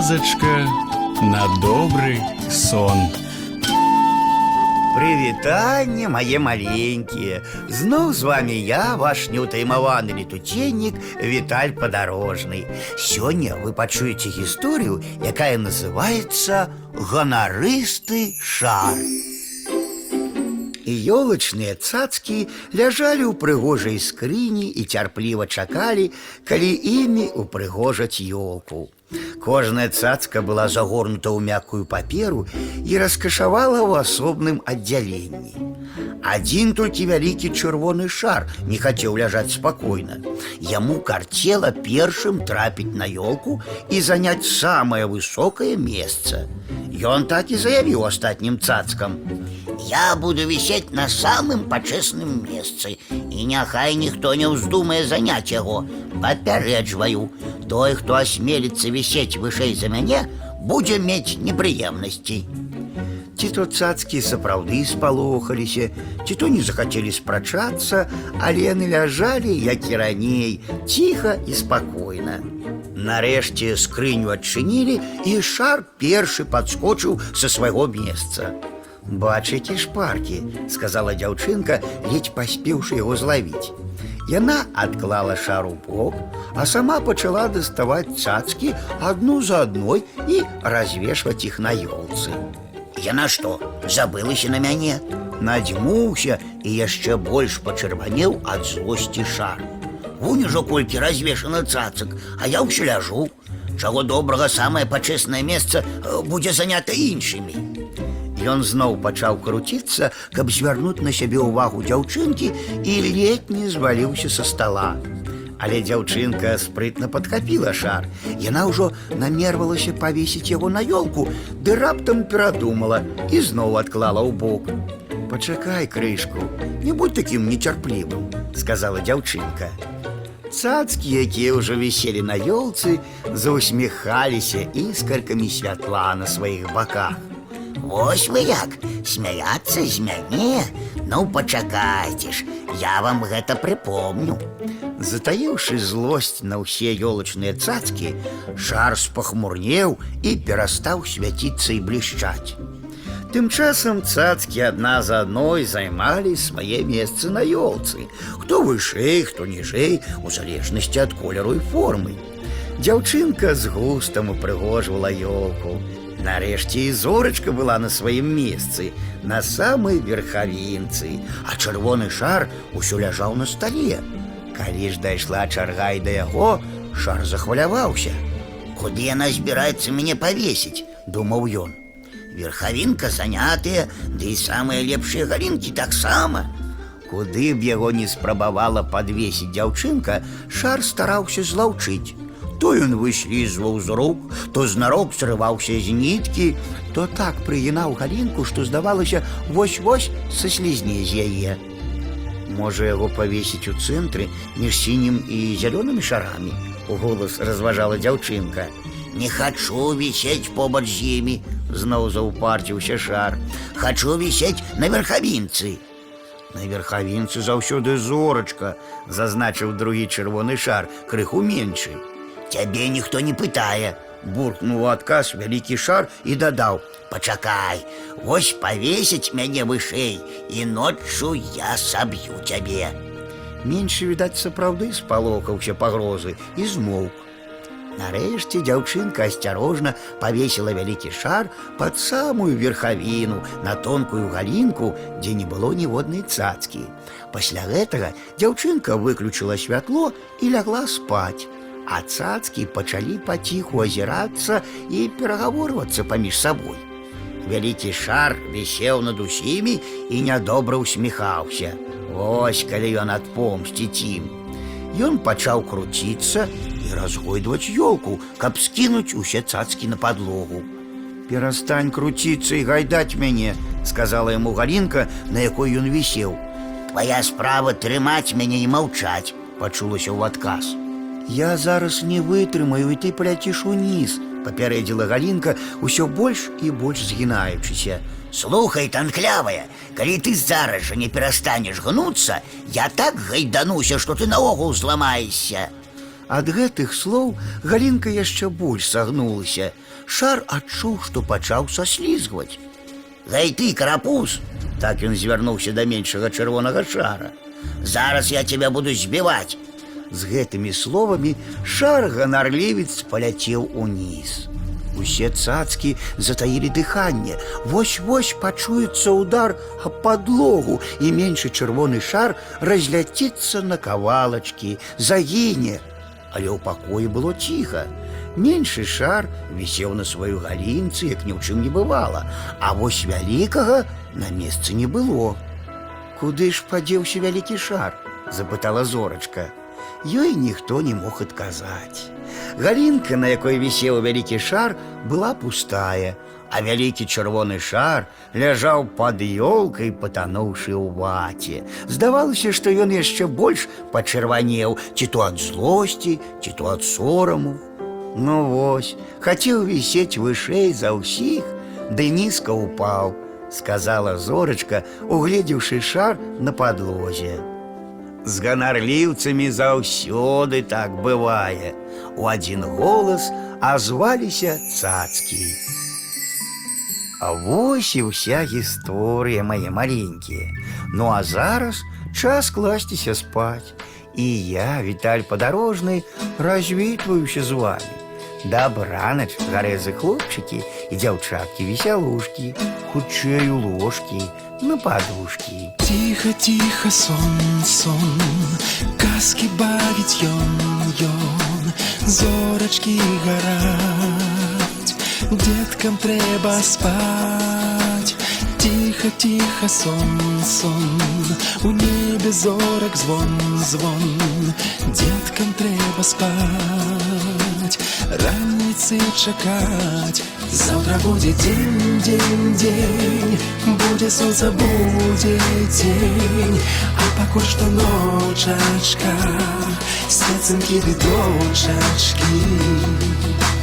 казачка на добрый сон. Прывітанне, мае маленькія. Зноў з вами я, ваш неўтаймаваны летуценнік Віталь падарожны. Сёння вы пачуеце гісторыю, якая называецца ганарысты шар. І ёлачныя цацкі ляжалі ў прыгожай скрыні і цярпліва чакалі, калі імі упрыгожаць ёлку. Кожная цацка была загорнута ў мяккую паперу і раскашавала ў асобным аддзяленні. Адзін толькі вялікі чырвоны шар не хацеў ляжаць спакойна. Яму карцела першым трапіць на ёлку і заняць самае высокае месца. Ён так і заявіў астатнім цацкам: Я буду висеть на самым пачэсным месцы і няхай ніхто не ўздумае заняць яго. Папярэджваю, той, хто асмеліцца вісець вышэй за мяне, будзе мець непрыемнасці. Ці то цацкі сапраўды спалохаліся, ці то не захацелі спрачацца, але яны ляжалі, як і раней, ціха і спакойна. Нарэшце скрыню адчынілі, і шар першы падскочыў са свайго месца. Бачыце шпаркі, сказала дзяўчынка, ледзь паспеўшы яго злавіць. Яна адклала шар у бок, а сама пачала даставаць цацкі адну за адной і развешваць іх на ёлцы. Яна што, забылася на мяне, надзьмуўся і яшчэ больш пачырванеў ад злосці шар. Вунь ужо колькі развешана цацак, а я ўсё ляжу. Чаго добрага самае пачэснае месца э, будзе занята іншымі. Ён зноў пачаў круціцца, каб звярнуць на сябе ўвагу дзяўчынкі і ледь не зваліўся са стола. Але дзяўчынка спрытна падхапіла шар. Яна ўжо намервалася павесіць яго на ёлку, ды раптам перадумала і зноў адклала ў бок. Пачакай крышку, не будь такім нецярплівым, сказала дзяўчынка. Цацкі, якія ўжо віселі на ёлцы, заусміхаліся іскаркамі святла на сваіх баках. Вось вы як смяяцца з мяне, ну пачакайце ж, я вам гэта прыпомню. Затаіўшы злосць на ўсе ёлачныя цацкі, шар спахмурнеў і перастаў свяціцца і блішчаць. Тым часам цацкі адна за адной займалі свае месцы на ёлцы, хто вышэй, хто ніжэй, у залежнасці ад колеру і формы. Дзяўчынка з густам упрыгожвала ёлку. Нарэшце і зорачка была на сваім месцы, на самай верхавінцы, а чырвоны шар усё ляжаў на стале. Калі ж дайшла чарга і да яго, шар захваляваўся. Куды яна збіраецца мяне павесіць, думаў ён. Верхавінка занятыя, ды і самыя лепшыя галінкі таксама. Куды б яго не спрабавала падвесіць дзяўчынка, шар стараўся злаўчыць. То ён выслізваў з рук, то знарок срываўся з ніткі, то так прыгінаў галінку, што здавалася вось-вось саслізне з яе. Можа яго павесіць у цэнтры між сінім і зялёнымі шарамі, у голас разважала дзяўчынка. Не хачу вісець побач з імі, зноў заўпарціўся шар. Хачу вісець на верхавінцы. На верхавінцы заўсёды зорачка, зазначыў другі чырвоны шар, крыху меншы. Цябе ніхто не пытае, буркнуў у адказ вялікі шар і дадаў: « Пачакай, Вось павесіць мяне вышэй і ноччу я саб'ю цябе. Меншы, відаць, сапраўды спалохаўся пагрозы і змоўк. Нарэшце дзяўчынка асцярожна павесіла вялікі шар пад самую верхавіну на тонкую галінку, дзе не было ніводнай цацкі. Пасля гэтага дзяўчынка выключыла святло і лягла спаць. А цацкі пачалі паціху азірацца і перагаворвацца паміж сабой. Вялікі шар вісеў над усімі і нядобра усміхаўся. Вось калі ён адпомсціць ім. Ён пачаў круціцца і разгойдваць ёлку, каб скінуць усе цацкі на падлогу. Перастань круціцца і гайдаць мяне, сказала яму галінка, на якой ён вісеў. Твая справа трымаць мяне і маўчаць, пачулася ў адказ. Я зараз не вытрымаю і ты паляціш уніз, папярэдзіла галінка ўсё больш і больш згінаючыся. Слухай, танклявая, калі ты зараз жа не перастанеш гнуцца, я так гайдануся, што ты наогул зламаешся. Ад гэтых слоў галінка яшчэ больш сагнулася. шар адчуў, што пачаў саслізгваць. Гай ты, карапуз! Так ён звярнуўся да меншага чырвонага шара. Зараз я тебя буду збіваць. З гэтымі словамі шар ганарлівец паляцеў уніз. Усе цацкі затаілі дыханне. Вось-вось пачуецца удар аб падлогу, і меншы чырвоны шар разляціцца на кавалачкі, загіне. Але ў пакоі было ціха. Меншы шар вісеў на сваёй галінцы, як ні ў чым не бывала, а вось вялікага на месцы не было. Куды ж падзеўся вялікі шар? запытала зорачка. Ёй ніхто не мог адказаць. Галінка, на якой вісеў вялікі шар, была пустая, а вялікі чырвоны шар ляжаў пад ёлкай, патануўшы ў ваце. Здавалася, што ён яшчэ больш пачырванеў, ці то ад злосці, ці то ад сораму. Ну вось, хацеў вісець вышэй за ўсіх, ды нізка ўпаў, сказала зорачка, угледзеўшы шар на падлозе. З ганарліўцамі заўсёды так бывае. У адзін голас азваліся цацкі. А вось і ўся гісторыя мае маленькія. Ну а зараз час класціся спаць. І я, Віталь падарожны, развітваюся з вами. Дабранач, гарэзы хлопчыкі і дзяўчаткі весялушкі, хутчэй у ложкі, на падушкі. Тихо, тихо, сон, сон, казки бавить ён, ён, зорочки гарать, деткам треба спать. Тихо, тихо, сон, сон, у небе зорок звон, звон, деткам треба спать. Раніцы чакаць Заўтра будзе дзень, дзень, дзень Будзе сонца, будзе дзень А пакуль што ночачка Сцецынкі ды дочачкі Тихо, тихо, сон